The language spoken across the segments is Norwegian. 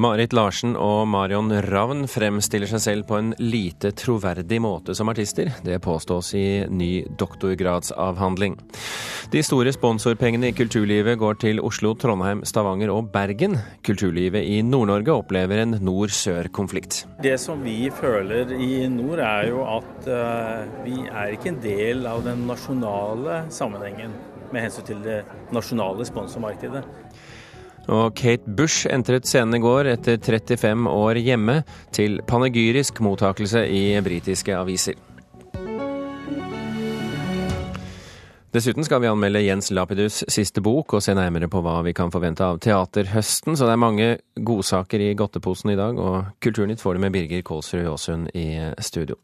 Marit Larsen og Marion Ravn fremstiller seg selv på en lite troverdig måte som artister. Det påstås i ny doktorgradsavhandling. De store sponsorpengene i kulturlivet går til Oslo, Trondheim, Stavanger og Bergen. Kulturlivet i Nord-Norge opplever en nord-sør-konflikt. Det som vi føler i nord, er jo at uh, vi er ikke en del av den nasjonale sammenhengen med hensyn til det nasjonale sponsormarkedet. Og Kate Bush entret scenen i går etter 35 år hjemme til panegyrisk mottakelse i britiske aviser. Dessuten skal vi anmelde Jens Lapidus siste bok og se nærmere på hva vi kan forvente av teaterhøsten, så det er mange godsaker i godteposen i dag, og Kulturnytt får det med Birger Kålsrud Aasund i studio.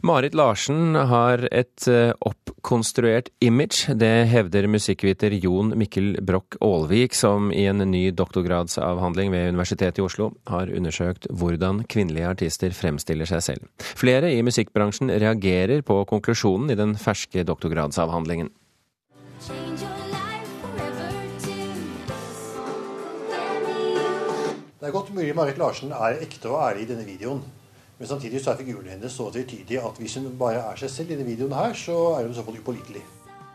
Marit Larsen har et eh, oppkonstruert image. Det hevder musikkviter Jon Mikkel Broch Aalvik, som i en ny doktorgradsavhandling ved Universitetet i Oslo har undersøkt hvordan kvinnelige artister fremstiller seg selv. Flere i musikkbransjen reagerer på konklusjonen i den ferske doktorgradsavhandlingen. Det er godt mulig Marit Larsen er ekte og ærlig i denne videoen. Men samtidig så er figurene hennes så tvetydig at hvis hun bare er seg selv i denne videoen her, så er hun i så fall upålitelig.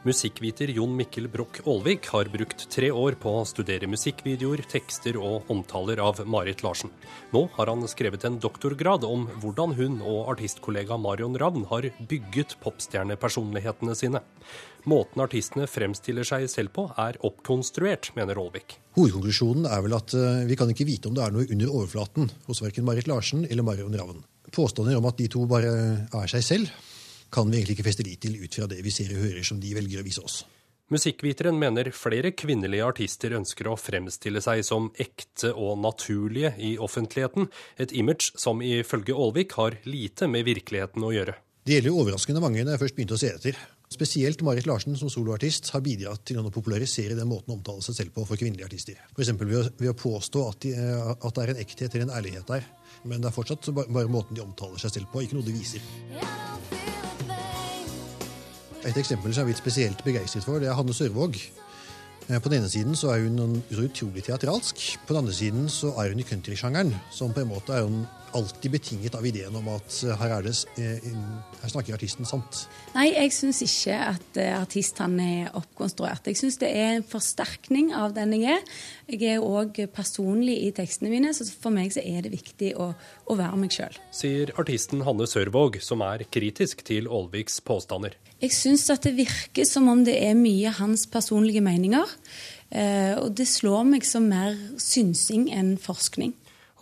Musikkviter Jon Mikkel Broch Aalvik har brukt tre år på å studere musikkvideoer, tekster og omtaler av Marit Larsen. Nå har han skrevet en doktorgrad om hvordan hun og artistkollega Marion Ravn har bygget popstjernepersonlighetene sine. Måten artistene fremstiller seg selv på er oppkonstruert, mener Aalvik. Hovedkonklusjonen er vel at eh, vi kan ikke vite om det er noe under overflaten hos verken Marit Larsen eller Marion Ravn. Påstander om at de to bare er seg selv, kan vi egentlig ikke feste lit til ut fra det vi ser og hører som de velger å vise oss. Musikkviteren mener flere kvinnelige artister ønsker å fremstille seg som ekte og naturlige i offentligheten, et image som ifølge Aalvik har lite med virkeligheten å gjøre. Det gjelder overraskende mange når jeg først begynte å se etter. Spesielt Marit Larsen som soloartist har bidratt til å popularisere den måten å omtale seg selv på for kvinnelige artister. F.eks. Ved, ved å påstå at, de, at, det er en ekthet eller en ærlighet der. Men det er fortsatt bare måten de omtaler seg selv på, ikke noe de viser. Et eksempel som jeg er blitt spesielt begeistret for, det er Hanne Sørvåg. Eh, på den ene siden så er hun utrolig teatralsk. På den andre siden så er hun i countrysjangeren, som på en måte er hun alltid betinget av ideen om at eh, her, er det, eh, her snakker artisten sant. Nei, jeg syns ikke at artistene er oppkonstruert. Jeg syns det er en forsterkning av den jeg er. Jeg er òg personlig i tekstene mine, så for meg så er det viktig å, å være meg sjøl. Sier artisten Hanne Sørvåg, som er kritisk til Aalviks påstander. Jeg syns at det virker som om det er mye hans personlige meninger. Eh, og det slår meg som mer synsing enn forskning.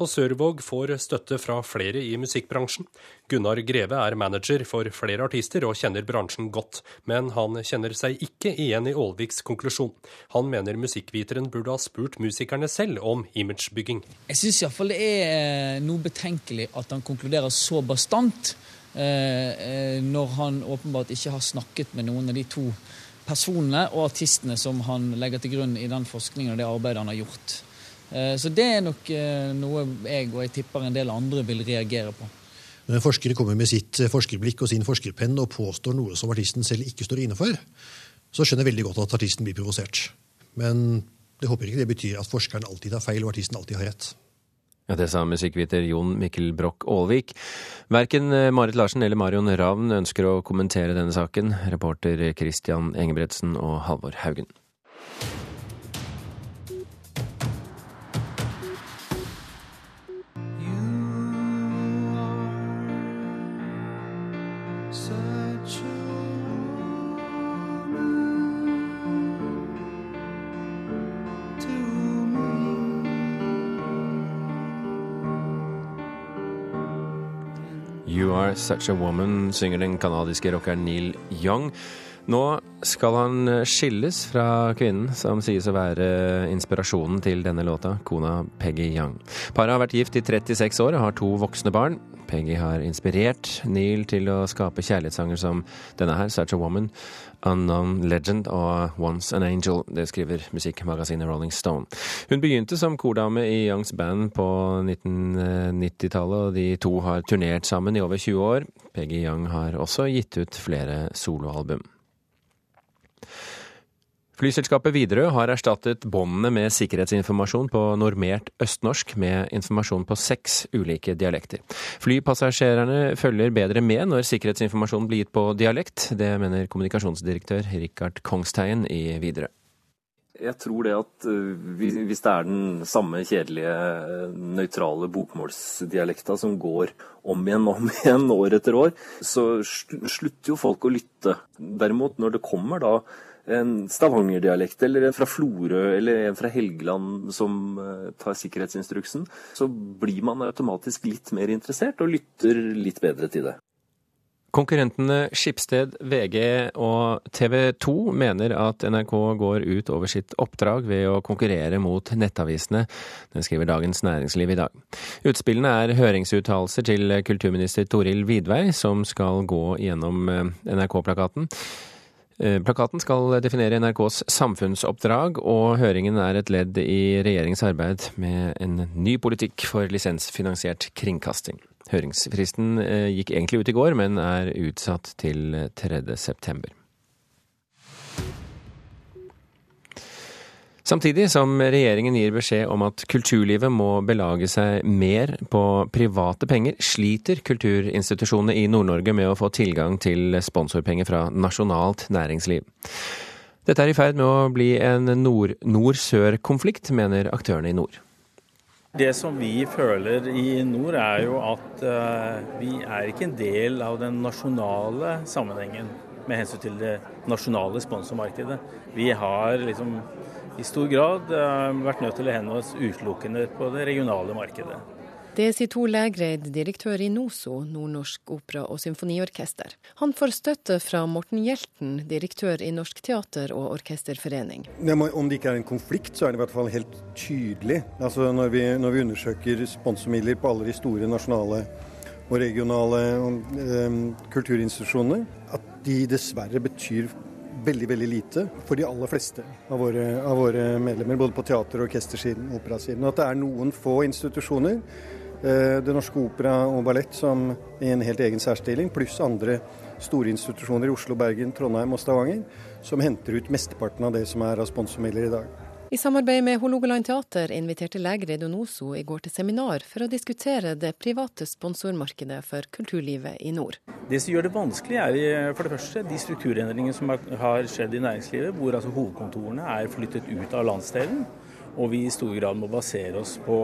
Og Sørvåg får støtte fra flere i musikkbransjen. Gunnar Greve er manager for flere artister og kjenner bransjen godt, men han kjenner seg ikke igjen i Aalviks konklusjon. Han mener musikkviteren burde ha spurt musikerne selv om imagebygging. Jeg syns iallfall det er eh, noe betenkelig at han konkluderer så bastant. Eh, eh, når han åpenbart ikke har snakket med noen av de to personene og artistene som han legger til grunn i den forskningen og det arbeidet han har gjort. Eh, så det er nok noe jeg og jeg tipper en del andre vil reagere på. Når en forsker kommer med sitt forskerblikk og sin forskerpenn og påstår noe som artisten selv ikke står inne for, så skjønner jeg veldig godt at artisten blir provosert. Men det håper ikke det betyr at forskeren alltid tar feil og artisten alltid har rett. Det sa musikkviter Jon Mikkel Broch Aalvik. Verken eh, Marit Larsen eller Marion Ravn ønsker å kommentere denne saken. Reporter Christian Engebretsen og Halvor Haugen. Are Such A Woman, synger den canadiske rockeren Neil Young. Nå skal han skilles fra kvinnen som sies å være inspirasjonen til denne låta, kona Peggy Young. Paret har vært gift i 36 år og har to voksne barn. Peggy har inspirert Neil til å skape kjærlighetssanger som denne her, 'Such a Woman', 'Unknown Legend' og 'Once an Angel'. Det skriver musikkmagasinet Rolling Stone. Hun begynte som kordame i Youngs band på 1990-tallet, og de to har turnert sammen i over 20 år. Peggy Young har også gitt ut flere soloalbum. Flyselskapet Widerøe har erstattet båndene med sikkerhetsinformasjon på normert østnorsk med informasjon på seks ulike dialekter. Flypassasjerene følger bedre med når sikkerhetsinformasjon blir gitt på dialekt. Det mener kommunikasjonsdirektør Rikard Kongstein i Widerøe. Jeg tror det at eh, hvis det er den samme kjedelige, eh, nøytrale bokmålsdialekta som går om igjen og om igjen år etter år, så slutter jo folk å lytte. Derimot, når det kommer da en Stavanger-dialekt, eller en fra Florø eller en fra Helgeland som eh, tar sikkerhetsinstruksen, så blir man automatisk litt mer interessert og lytter litt bedre til det. Konkurrentene Skipsted, VG og TV 2 mener at NRK går ut over sitt oppdrag ved å konkurrere mot nettavisene. Det skriver Dagens Næringsliv i dag. Utspillene er høringsuttalelser til kulturminister Toril Vidvei, som skal gå gjennom eh, NRK-plakaten. Eh, plakaten skal definere NRKs samfunnsoppdrag, og høringen er et ledd i regjeringens arbeid med en ny politikk for lisensfinansiert kringkasting. Høringsfristen eh, gikk egentlig ut i går, men er utsatt til 3. september. Samtidig som regjeringen gir beskjed om at kulturlivet må belage seg mer på private penger, sliter kulturinstitusjonene i Nord-Norge med å få tilgang til sponsorpenger fra nasjonalt næringsliv. Dette er i ferd med å bli en nord-sør-konflikt, mener aktørene i nord. Det som vi føler i nord, er jo at uh, vi er ikke en del av den nasjonale sammenhengen med hensyn til det nasjonale sponsormarkedet. Vi har liksom i stor grad uh, vært nødt til å henvende oss utelukkende på det regionale markedet. Det sier Tor Lægreid, direktør i NOSO, Nordnorsk opera- og symfoniorkester. Han får støtte fra Morten Hjelten, direktør i Norsk teater- og orkesterforening. Om det ikke er en konflikt, så er det i hvert fall helt tydelig. Altså når, vi, når vi undersøker sponsormidler på alle de store nasjonale og regionale um, kulturinstitusjonene, at de dessverre betyr veldig veldig lite for de aller fleste av våre, av våre medlemmer, både på teater- og orkestersiden og operasiden. At det er noen få institusjoner Eh, det Norske Opera og Ballett som i en helt egen særstilling, pluss andre store institusjoner i Oslo, Bergen, Trondheim og Stavanger, som henter ut mesteparten av det som er av sponsormidler i dag. I samarbeid med Hålogaland teater inviterte Leger Donoso i går til seminar for å diskutere det private sponsormarkedet for kulturlivet i nord. Det som gjør det vanskelig, er for det første de strukturendringene som har skjedd i næringslivet, hvor altså hovedkontorene er flyttet ut av landsdelen, og vi i stor grad må basere oss på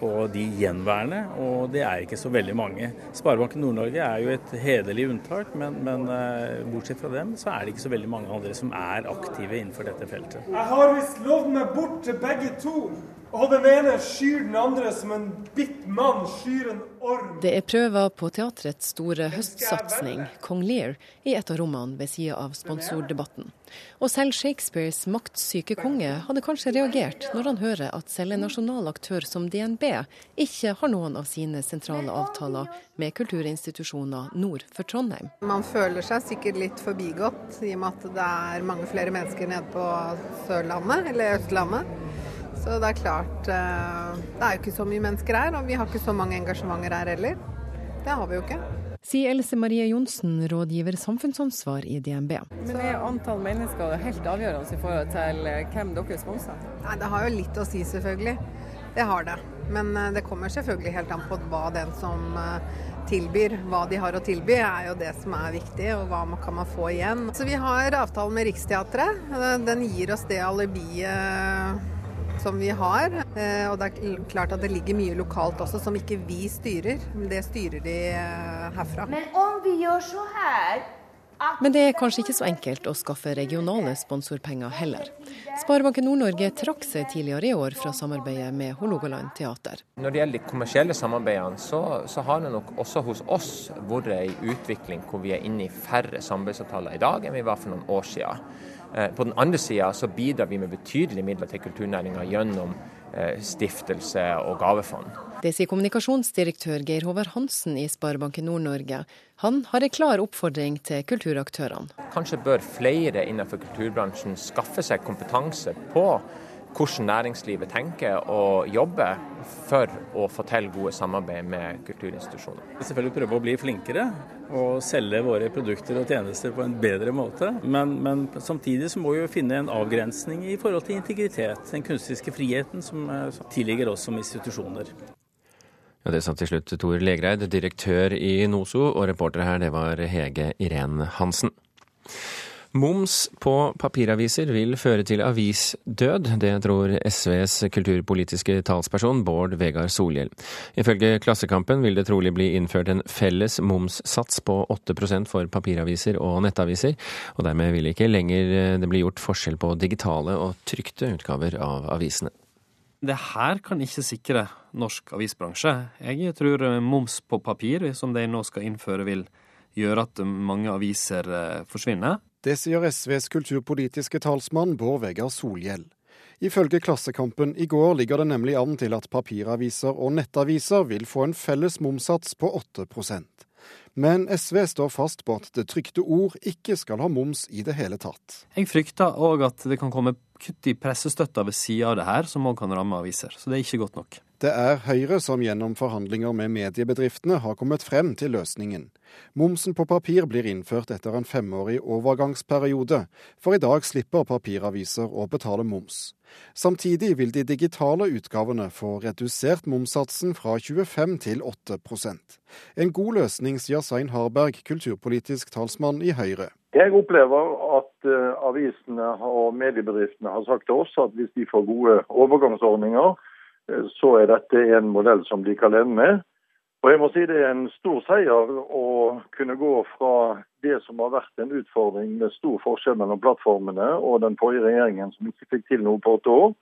på de gjenværende, og det er ikke så veldig mange. Sparebanken Nord-Norge er jo et hederlig unntak, men, men uh, bortsett fra dem, så er det ikke så veldig mange andre som er aktive innenfor dette feltet. Jeg har visst lovd meg bort til begge to. Og den ene skyr den andre som en bitt mann skyr en orm. Det er prøver på teatrets store høstsatsing, Kong Lear, i et av rommene ved sida av sponsordebatten. Og selv Shakespeares maktsyke konge hadde kanskje reagert når han hører at selv en nasjonal aktør som DNB ikke har noen av sine sentrale avtaler med kulturinstitusjoner nord for Trondheim. Man føler seg sikkert litt forbigått i og med at det er mange flere mennesker nede på Sørlandet, eller Østlandet. Så det er klart eh, Det er jo ikke så mye mennesker her, og vi har ikke så mange engasjementer her heller. Det har vi jo ikke. Sier Else Marie Johnsen, rådgiver samfunnsansvar i DNB. Men er antall mennesker helt avgjørende i forhold til eh, hvem dere sponser? Nei, Det har jo litt å si, selvfølgelig. Det har det. Men eh, det kommer selvfølgelig helt an på hva den som tilbyr, hva de har å tilby, er jo det som er viktig, og hva kan man få igjen. Så Vi har avtale med Riksteatret. Den gir oss det alibiet som vi har. Eh, og det er klart at det ligger mye lokalt også som ikke vi styrer. Det styrer de eh, herfra. Men om vi gjør så her men det er kanskje ikke så enkelt å skaffe regionale sponsorpenger heller. Sparebanken Nord-Norge trakk seg tidligere i år fra samarbeidet med Hålogaland teater. Når det gjelder de kommersielle samarbeidene, så, så, har det nok også hos oss vært en utvikling hvor vi er inne i færre samarbeidsavtaler i dag enn vi var for noen år siden. Eh, på den andre sida så bidrar vi med betydelige midler til kulturnæringa gjennom eh, stiftelse og gavefond. Det sier kommunikasjonsdirektør Geir Håvard Hansen i Sparebanken Nord-Norge. Han har en klar oppfordring til kulturaktørene. Kanskje bør flere innenfor kulturbransjen skaffe seg kompetanse på hvordan næringslivet tenker og jobber for å få til gode samarbeid med kulturinstitusjoner. Selvfølgelig prøve å bli flinkere og selge våre produkter og tjenester på en bedre måte. Men, men samtidig så må vi jo finne en avgrensning i forhold til integritet, den kunstneriske friheten som tilligger oss som institusjoner. Ja, Det sa til slutt Tor Legreid, direktør i NOSO, og reporter her det var Hege Irén Hansen. Moms på papiraviser vil føre til avisdød. Det tror SVs kulturpolitiske talsperson Bård Vegar Solhjell. Ifølge Klassekampen vil det trolig bli innført en felles momssats på 8 for papiraviser og nettaviser, og dermed vil ikke lenger det bli gjort forskjell på digitale og trykte utgaver av avisene. Det her kan ikke sikre norsk avisbransje. Jeg tror moms på papir, som de nå skal innføre, vil gjøre at mange aviser forsvinner. Det sier SVs kulturpolitiske talsmann Bård Vegar Solhjell. Ifølge Klassekampen i går ligger det nemlig an til at papiraviser og nettaviser vil få en felles momssats på 8 Men SV står fast på at det trykte ord ikke skal ha moms i det hele tatt. Jeg frykter òg at det kan komme kutt i pressestøtta ved sida av det her, som òg kan ramme aviser. Så det er ikke godt nok. Det er Høyre som gjennom forhandlinger med mediebedriftene har kommet frem til løsningen. Momsen på papir blir innført etter en femårig overgangsperiode, for i dag slipper papiraviser å betale moms. Samtidig vil de digitale utgavene få redusert momssatsen fra 25 til 8% En god løsning, sier Svein Harberg, kulturpolitisk talsmann i Høyre. Jeg opplever at uh, avisene og mediebedriftene har sagt til oss at hvis de får gode overgangsordninger, så er dette en modell som de kan leve med. Og jeg må si Det er en stor seier å kunne gå fra det som har vært en utfordring med stor forskjell mellom plattformene og den forrige regjeringen som ikke fikk til noe på åtte år,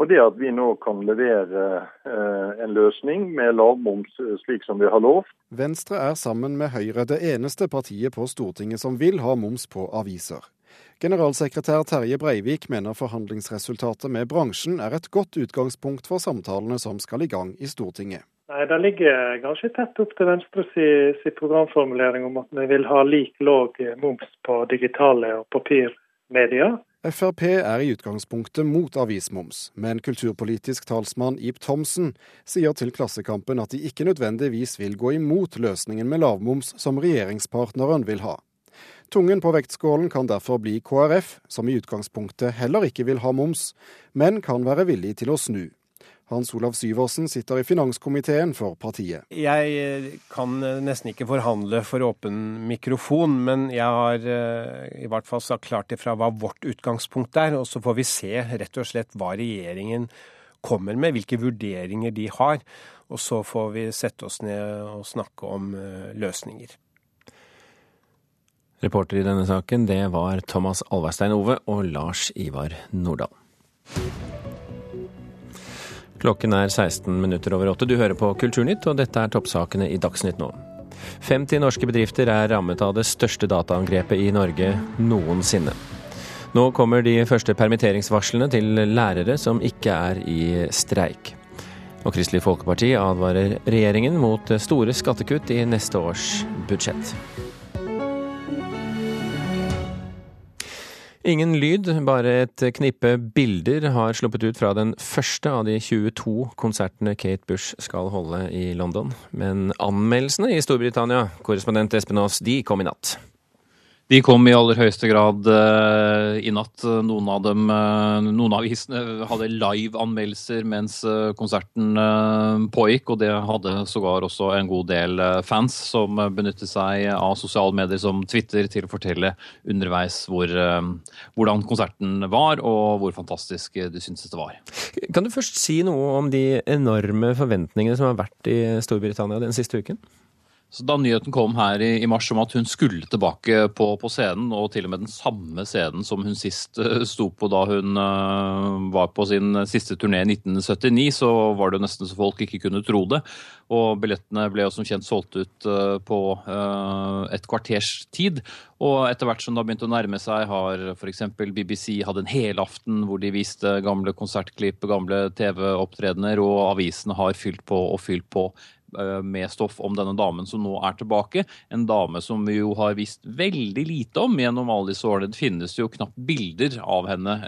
og det at vi nå kan levere eh, en løsning med lavmoms eh, slik som vi har lovt. Venstre er sammen med Høyre det eneste partiet på Stortinget som vil ha moms på aviser. Generalsekretær Terje Breivik mener forhandlingsresultatet med bransjen er et godt utgangspunkt for samtalene som skal i gang i Stortinget. Nei, Det ligger ganske tett opp til Venstre si, programformulering om at vi vil ha lik låg moms på digitale og papirmedier. Frp er i utgangspunktet mot avismoms, men kulturpolitisk talsmann Ib Thomsen sier til Klassekampen at de ikke nødvendigvis vil gå imot løsningen med lavmoms som regjeringspartneren vil ha. Tungen på vektskålen kan derfor bli KrF, som i utgangspunktet heller ikke vil ha moms, men kan være villig til å snu. Hans Olav Syversen sitter i finanskomiteen for partiet. Jeg eh, kan eh, nesten ikke forhandle for åpen mikrofon, men jeg har eh, i hvert fall sagt klart ifra hva vårt utgangspunkt er. Og så får vi se rett og slett hva regjeringen kommer med, hvilke vurderinger de har. Og så får vi sette oss ned og snakke om løsninger. Reporter i denne saken, det var Thomas Alverstein Ove og Lars Ivar Nordahl. Klokken er 16 minutter over åtte. Du hører på Kulturnytt, og dette er toppsakene i Dagsnytt nå. 50 norske bedrifter er rammet av det største dataangrepet i Norge noensinne. Nå kommer de første permitteringsvarslene til lærere som ikke er i streik. Og Kristelig Folkeparti advarer regjeringen mot store skattekutt i neste års budsjett. Ingen lyd, bare et knippe bilder har sluppet ut fra den første av de 22 konsertene Kate Bush skal holde i London. Men anmeldelsene i Storbritannia, korrespondent Espen Aas, de kom i natt. De kom i aller høyeste grad uh, i natt. Noen av dem, uh, noen av avisene hadde live-anmeldelser mens uh, konserten pågikk, og det hadde sågar også en god del fans som benyttet seg av sosiale medier som Twitter til å fortelle underveis hvor, hvordan konserten var, og hvor fantastisk de syntes det var. Kan du først si noe om de enorme forventningene som har vært i Storbritannia den siste uken? Så Da nyheten kom her i, i, mars om at hun skulle tilbake på, på, scenen, og til og med den samme scenen som hun sist uh, sto på da hun uh, var på sin siste turné i 1979, så var det nesten så folk ikke kunne tro det. Og billettene ble jo som kjent solgt ut uh, på et kvarters tid. Og etter hvert som det har begynt å nærme seg, har f.eks. BBC hatt en helaften hvor de viste gamle konsertklipp, gamle TV-opptredener, og avisene har fylt på og fylt på med stoff om denne damen som nå er tilbake. En dame som vi jo har visst veldig lite om gjennom alle disse årene. Det finnes jo knapt bilder av henne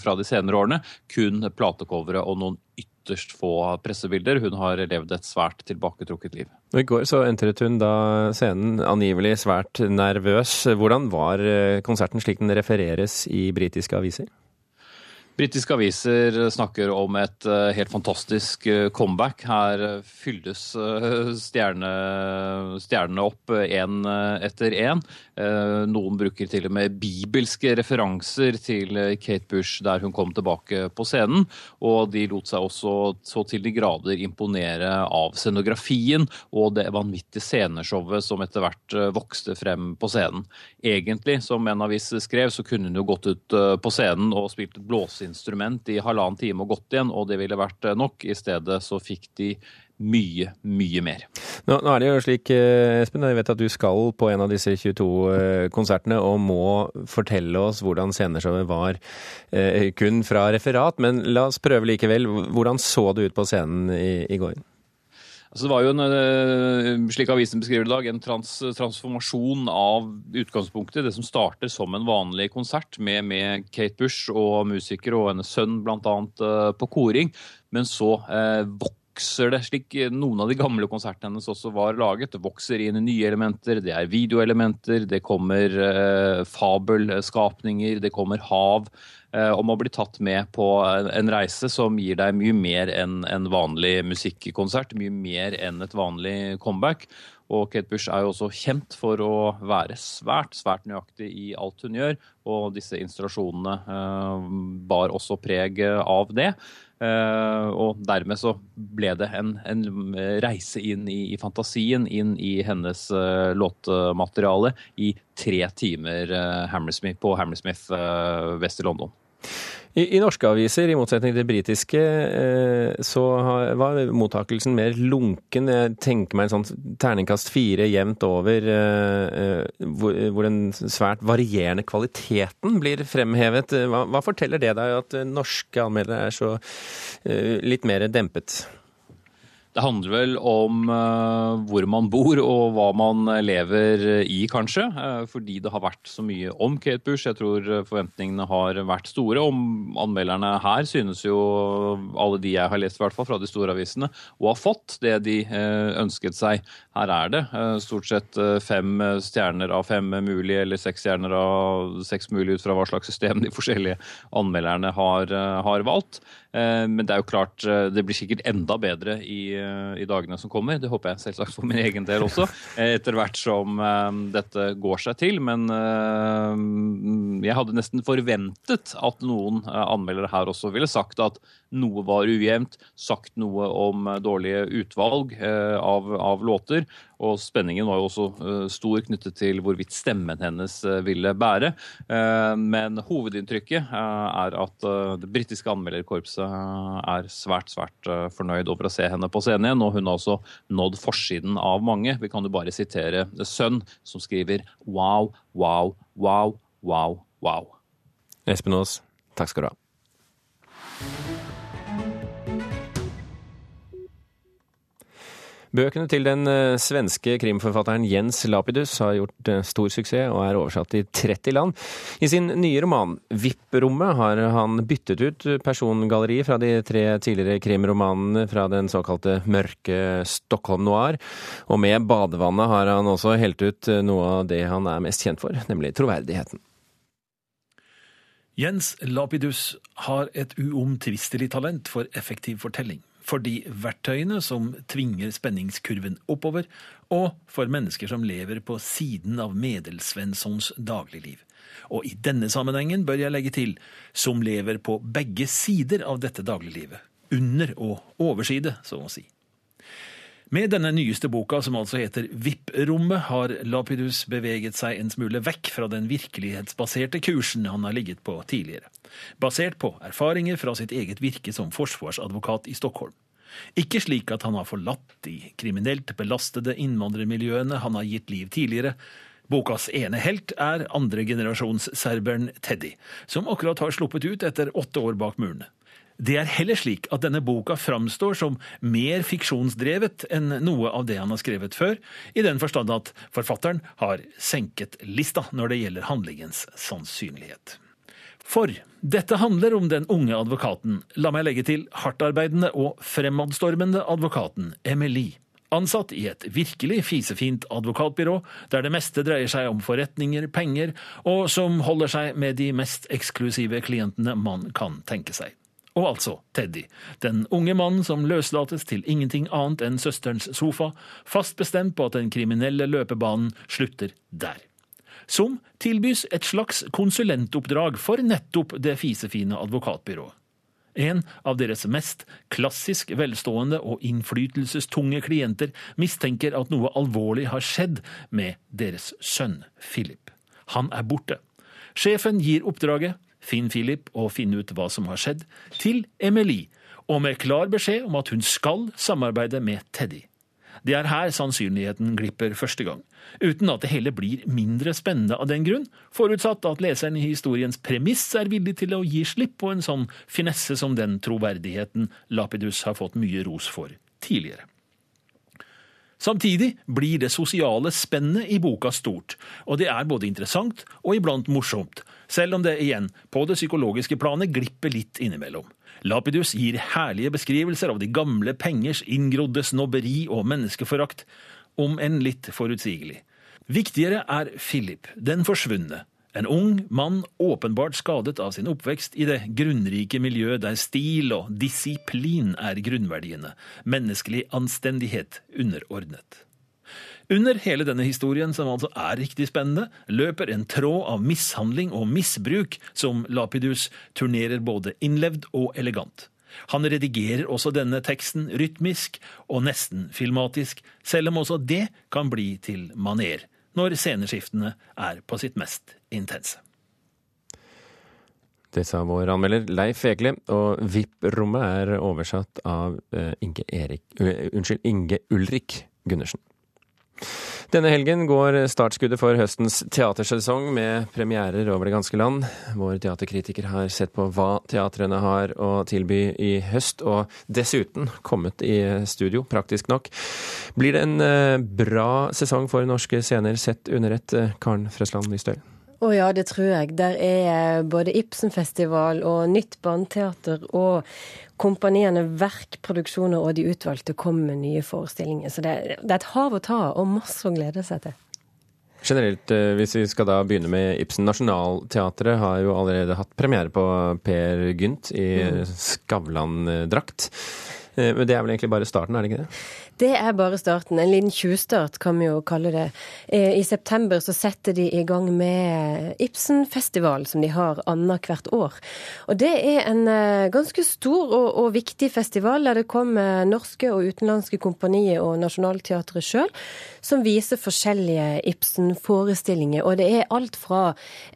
fra de senere årene. Kun platecovere og noen ytterst få pressebilder. Hun har levd et svært tilbaketrukket liv. I går så entret hun da scenen angivelig svært nervøs. Hvordan var konserten slik den refereres i britiske aviser? Britiske aviser snakker om et uh, helt fantastisk uh, comeback. Her uh, fylles stjerne, stjernene opp én etter én. Noen bruker til og med bibelske referanser til Kate Bush der hun kom tilbake på scenen. Og de lot seg også så til de grader imponere av scenografien og det vanvittige sceneshowet som etter hvert vokste frem på scenen. Egentlig, som en avis skrev, så kunne hun jo gått ut på scenen og spilt et instrument i halvannen time og gått igjen, og det ville vært eh, nok. I stedet så fikk de mye, mye mer. Nå, nå, er det jo slik, eh, Espen, jeg vet at du skal på en av disse 22 eh, konsertene og må fortelle oss hvordan sceneshowet var kun fra referat. Men la oss prøve likevel. Hvordan så det ut på scenen i, i går? Altså det var jo en, eh, slik avisen beskriver i dag, en trans, transformasjon av utgangspunktet. Det som starter som en vanlig konsert med, med Kate Bush og musikere og hennes sønn bl.a. Uh, på koring. Men så eh, det, slik noen av de gamle konsertene hennes også var laget. Det vokser inn nye elementer, det er videoelementer, det kommer eh, fabelskapninger, det kommer hav. Eh, om å bli tatt med på en reise som gir deg mye mer enn en vanlig musikkonsert. Mye mer enn et vanlig comeback. Og Kate Bush er jo også kjent for å være svært, svært nøyaktig i alt hun gjør. Og disse installasjonene eh, bar også preg av det. Uh, og dermed så ble det en, en reise inn i, i, fantasien, inn i hennes uh, låtmateriale i tre timer uh, Hammersmith, på Hammersmith vest i London. I, I, norske aviser, i motsetning til britiske, så var mottakelsen mer lunken. Jeg tenker meg en sånn terningkast fire jevnt over, hvor, hvor, den svært varierende kvaliteten blir fremhevet. Hva, hva forteller det deg at norske anmeldere er så litt mer dempet? Det handler vel om uh, hvor man bor og hva man lever i, kanskje. Uh, fordi det har vært så mye om Kate Bush. Jeg tror forventningene har vært store. Om anmelderne her synes jo, alle de jeg har lest i hvert fall fra de store avisene, å ha fått det de ønsket seg. Her er det stort sett fem stjerner av fem mulige, eller seks stjerner av seks mulige ut fra hva slags system de forskjellige anmelderne har, har valgt. Men det er jo klart, det blir sikkert enda bedre i i dagene som kommer. Det håper jeg selvsagt for min egen del også, etter hvert som eh, dette går seg til. Men eh, jeg hadde nesten forventet at noen eh, anmeldere her også ville sagt at noe var ujevnt, sagt noe om dårlige utvalg av, av låter. Og spenningen var jo også stor knyttet til hvorvidt stemmen hennes ville bære. Men hovedinntrykket er at det britiske anmelderkorpset er svært, svært fornøyd over å se henne på scenen igjen, og hun har også nådd forsiden av mange. Vi kan jo bare sitere Sønn, som skriver wow, wow, wow, wow, wow. Espen Aas, takk skal du ha. Bøkene til den eh, svenske krimforfatteren Jens Lapidus har gjort eh, stor suksess og er oversatt i 30 land. I sin nye roman VIP-rommet har han byttet ut persongalleriet fra de tre tidligere krimromanene fra den såkalte mørke Stockholm noir, og med badevannet har han også helt ut eh, noe av det han er mest kjent for, nemlig troverdigheten. Jens Lapidus har et uomtvistelig talent for effektiv fortelling for de verktøyene som tvinger spenningskurven oppover, og for mennesker som lever på siden av Medelsvenssons dagligliv. Og i denne sammenhengen bør jeg legge til som lever på begge sider av dette dagliglivet. Under og overside, så å si. Med denne nyeste boka, som altså heter VIP-rommet, har Lapidus beveget seg en smule vekk fra den virkelighetsbaserte kursen han har ligget på tidligere, basert på erfaringer fra sitt eget virke som forsvarsadvokat i Stockholm. Ikke slik at han har forlatt de kriminelt belastede innvandrermiljøene han har gitt liv tidligere. Bokas ene helt er andregenerasjonsserberen Teddy, som akkurat har sluppet ut etter åtte år bak murene. Det er heller slik at denne boka framstår som mer fiksjonsdrevet enn noe av det han har skrevet før, i den forstand at forfatteren har senket lista når det gjelder handlingens sannsynlighet. For dette handler om den unge advokaten, la meg legge til hardtarbeidende og fremadstormende advokaten Emily. Ansatt i et virkelig fisefint advokatbyrå, der det meste dreier seg om forretninger, penger, og som holder seg med de mest eksklusive klientene man kan tenke seg. Og altså Teddy, den unge mannen som løslates til ingenting annet enn søsterens sofa, fast bestemt på at den kriminelle løpebanen slutter der. Som tilbys et slags konsulentoppdrag for nettopp det fisefine advokatbyrået. En av deres mest klassisk velstående og innflytelsestunge klienter mistenker at noe alvorlig har skjedd med deres sønn Philip. Han er borte. Sjefen gir oppdraget, finn Philip og finn ut hva som har skjedd, til Emily, og med klar beskjed om at hun skal samarbeide med Teddy. Det er her sannsynligheten glipper første gang, uten at det hele blir mindre spennende av den grunn, forutsatt at leseren i historiens premiss er villig til å gi slipp på en sånn finesse som den troverdigheten Lapidus har fått mye ros for tidligere. Samtidig blir det sosiale spennet i boka stort, og det er både interessant og iblant morsomt, selv om det igjen, på det psykologiske planet, glipper litt innimellom. Lapidus gir herlige beskrivelser av de gamle pengers inngrodde snobberi og menneskeforakt, om enn litt forutsigelig. Viktigere er Philip, den forsvunne, en ung mann åpenbart skadet av sin oppvekst i det grunnrike miljøet der stil og disiplin er grunnverdiene, menneskelig anstendighet underordnet. Under hele denne historien, som altså er riktig spennende, løper en tråd av mishandling og misbruk som Lapidus turnerer både innlevd og elegant. Han redigerer også denne teksten rytmisk og nesten filmatisk, selv om også det kan bli til maner når sceneskiftene er på sitt mest intense. Det sa vår anmelder Leif Egeli, og VIP-rommet er oversatt av uh, Inge, Erik, unnskyld, Inge Ulrik Gundersen. Denne helgen går startskuddet for høstens teatersesong med premierer over det ganske land. Vår teaterkritiker har sett på hva teatrene har å tilby i høst, og dessuten kommet i studio, praktisk nok. Blir det en eh, bra sesong for norske scener sett under ett, eh, Karen Frøsland Nystøl? Å ja, det tror jeg. Der er både Ibsenfestival og Nytt barneteater og kompaniene Verk Produksjoner og de utvalgte kommer med nye forestillinger. Så det, det er et hav å ta og masse å glede seg til. Generelt, eh, hvis vi skal da begynne med Ibsen Nationaltheatret, har jo allerede hatt premiere på Per Gynt i mm. Skavlan-drakt. Eh, men det er vel egentlig bare starten, er det ikke det? Det er bare starten. En liten tjuvstart, kan vi jo kalle det. Eh, I september så setter de i gang med Ibsenfestival, som de har annethvert år. Og det er en eh, ganske stor og, og viktig festival, der det kommer norske og utenlandske kompanier og Nationaltheatret sjøl, som viser forskjellige Ibsen-forestillinger. Og det er alt fra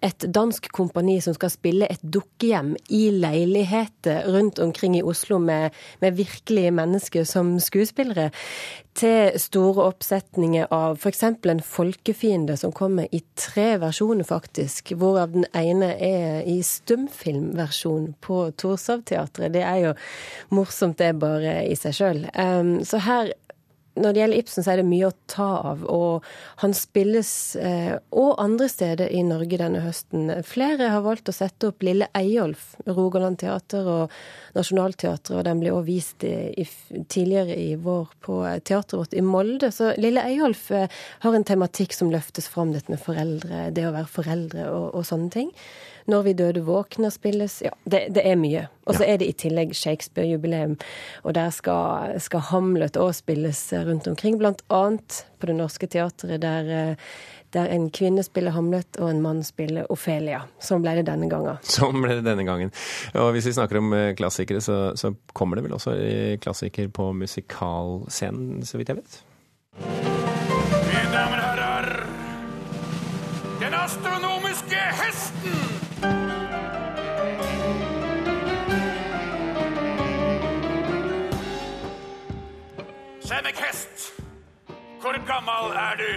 et dansk kompani som skal spille et dukkehjem i leiligheter rundt omkring i Oslo med, med virkelige mennesker som skuespillere, til store oppsetninger av f.eks. en folkefiende som kommer i tre versjoner, faktisk. Hvorav den ene er i stumfilmversjon på Torshov-teatret. Det er jo morsomt, det bare i seg sjøl. Um, så her når det gjelder Ibsen, så er det mye å ta av. Og han spilles eh, og andre steder i Norge denne høsten. Flere har valgt å sette opp Lille Eyolf, Rogaland teater og Nationaltheatret. Og den ble også vist i, i, tidligere i vår på teateret vårt i Molde. Så Lille Eyolf eh, har en tematikk som løftes fram, dette med foreldre, det å være foreldre og, og sånne ting. Når vi døde våkner spilles. Ja, det, det er mye. Og så er det i tillegg Shakespeare-jubileum, og der skal, skal Hamlet òg spilles rundt omkring. Blant annet på Det Norske Teatret, der, der en kvinne spiller Hamlet og en mann spiller Ofelia. Sånn ble det denne gangen. Sånn ble det denne gangen. Og hvis vi snakker om eh, klassikere, så, så kommer det vel også klassiker på musikalscenen, så vidt jeg vet? Hest, hvor gammel er du?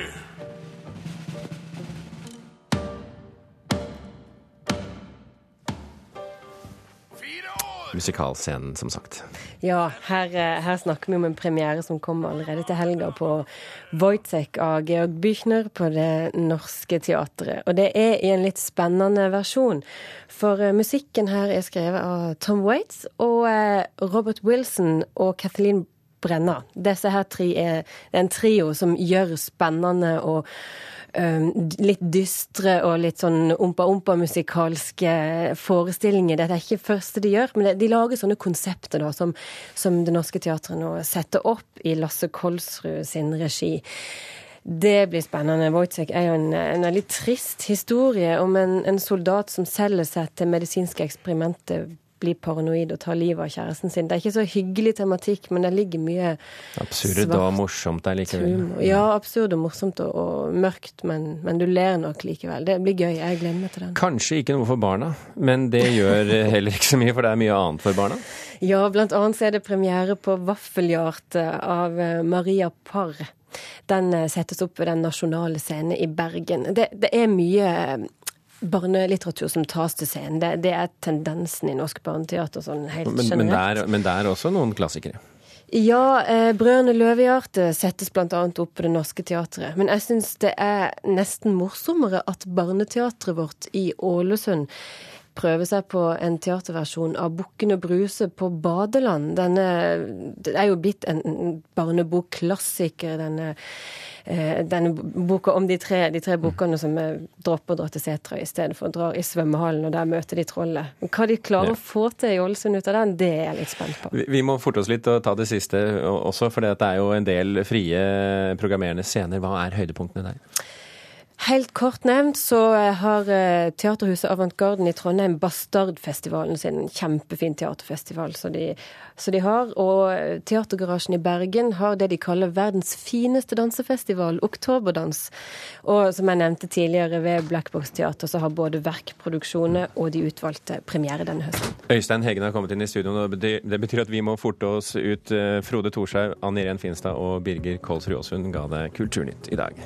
musikalscenen, som sagt. Ja, her, eh, her, snakker vi om en premiere som kommer allerede til helga på Wojtek av Georg Büchner på Det Norske Teatret. Og det er i en litt spennende versjon. For uh, musikken her er skrevet av Tom Waits og uh, Robert Wilson og Kathleen Brenna. Disse her tre er en trio som gjør spennende og litt dystre og litt sånn ompa-ompa-musikalske forestillinger. Dette er ikke det første de gjør, men de lager sånne konsepter da, som, som Det Norske Teatret nå setter opp i Lasse Kolsrud sin regi. Det blir spennende. Wojtek er jo en, en veldig trist historie om en, en soldat som selger seg til medisinske eksperimenter blir paranoid og tar livet av kjæresten sin. Det er ikke så hyggelig tematikk, men det ligger mye Absurd og morsomt der likevel. Ja, absurd og morsomt og, og mørkt, men, men, du ler nok likevel. Det blir gøy. Jeg gleder meg til den. Kanskje ikke noe for barna, men det gjør heller ikke så mye, for det er mye annet for barna? Ja, blant annet så er det premiere på Vaffeljart av eh, Maria Parr. Den eh, settes opp ved Den nasjonale scene i Bergen. Det, det er mye barnelitteratur som tas til scenen. Det, det, er tendensen i norsk barneteater sånn helt men, generelt. Men det, men det er også noen klassikere? Ja, eh, 'Brødrene Løvehjerte' settes bl.a. opp på Det Norske Teatret. Men jeg syns det er nesten morsommere at Barneteatret vårt i Ålesund prøver seg på en teaterversjon av 'Bukken og Bruse på badeland'. Denne, det er jo blitt en barnebokklassiker, denne Eh, denne boka om de tre, de tre bokene som dropper å dra til Setra i stedet for drar i svømmehallen, og der møter de trollet. Hva de klarer ja. å få til i Ålesund ut av den, det er jeg litt spent på. Vi, vi må forte oss litt og ta det siste også, for det er jo en del frie programmerende scener. Hva er høydepunktene der? Helt kort nevnt så eh, har eh, Teaterhuset Avantgarden i Trondheim Bastardfestivalen sin. Kjempefin teaterfestival som de, de, har. Og eh, Teatergarasjen i Bergen har det de kaller verdens fineste dansefestival, Oktoberdans. Og som jeg nevnte tidligere, ved Blackbox Teater så har både verkproduksjoner og de utvalgte premiere denne høsten. Øystein Hegen har kommet inn i studio. og Det betyr at vi må forte oss ut. Frode Thorshaug, Ann Irén Finstad og Birger Kolsrud Aasund ga deg Kulturnytt i dag.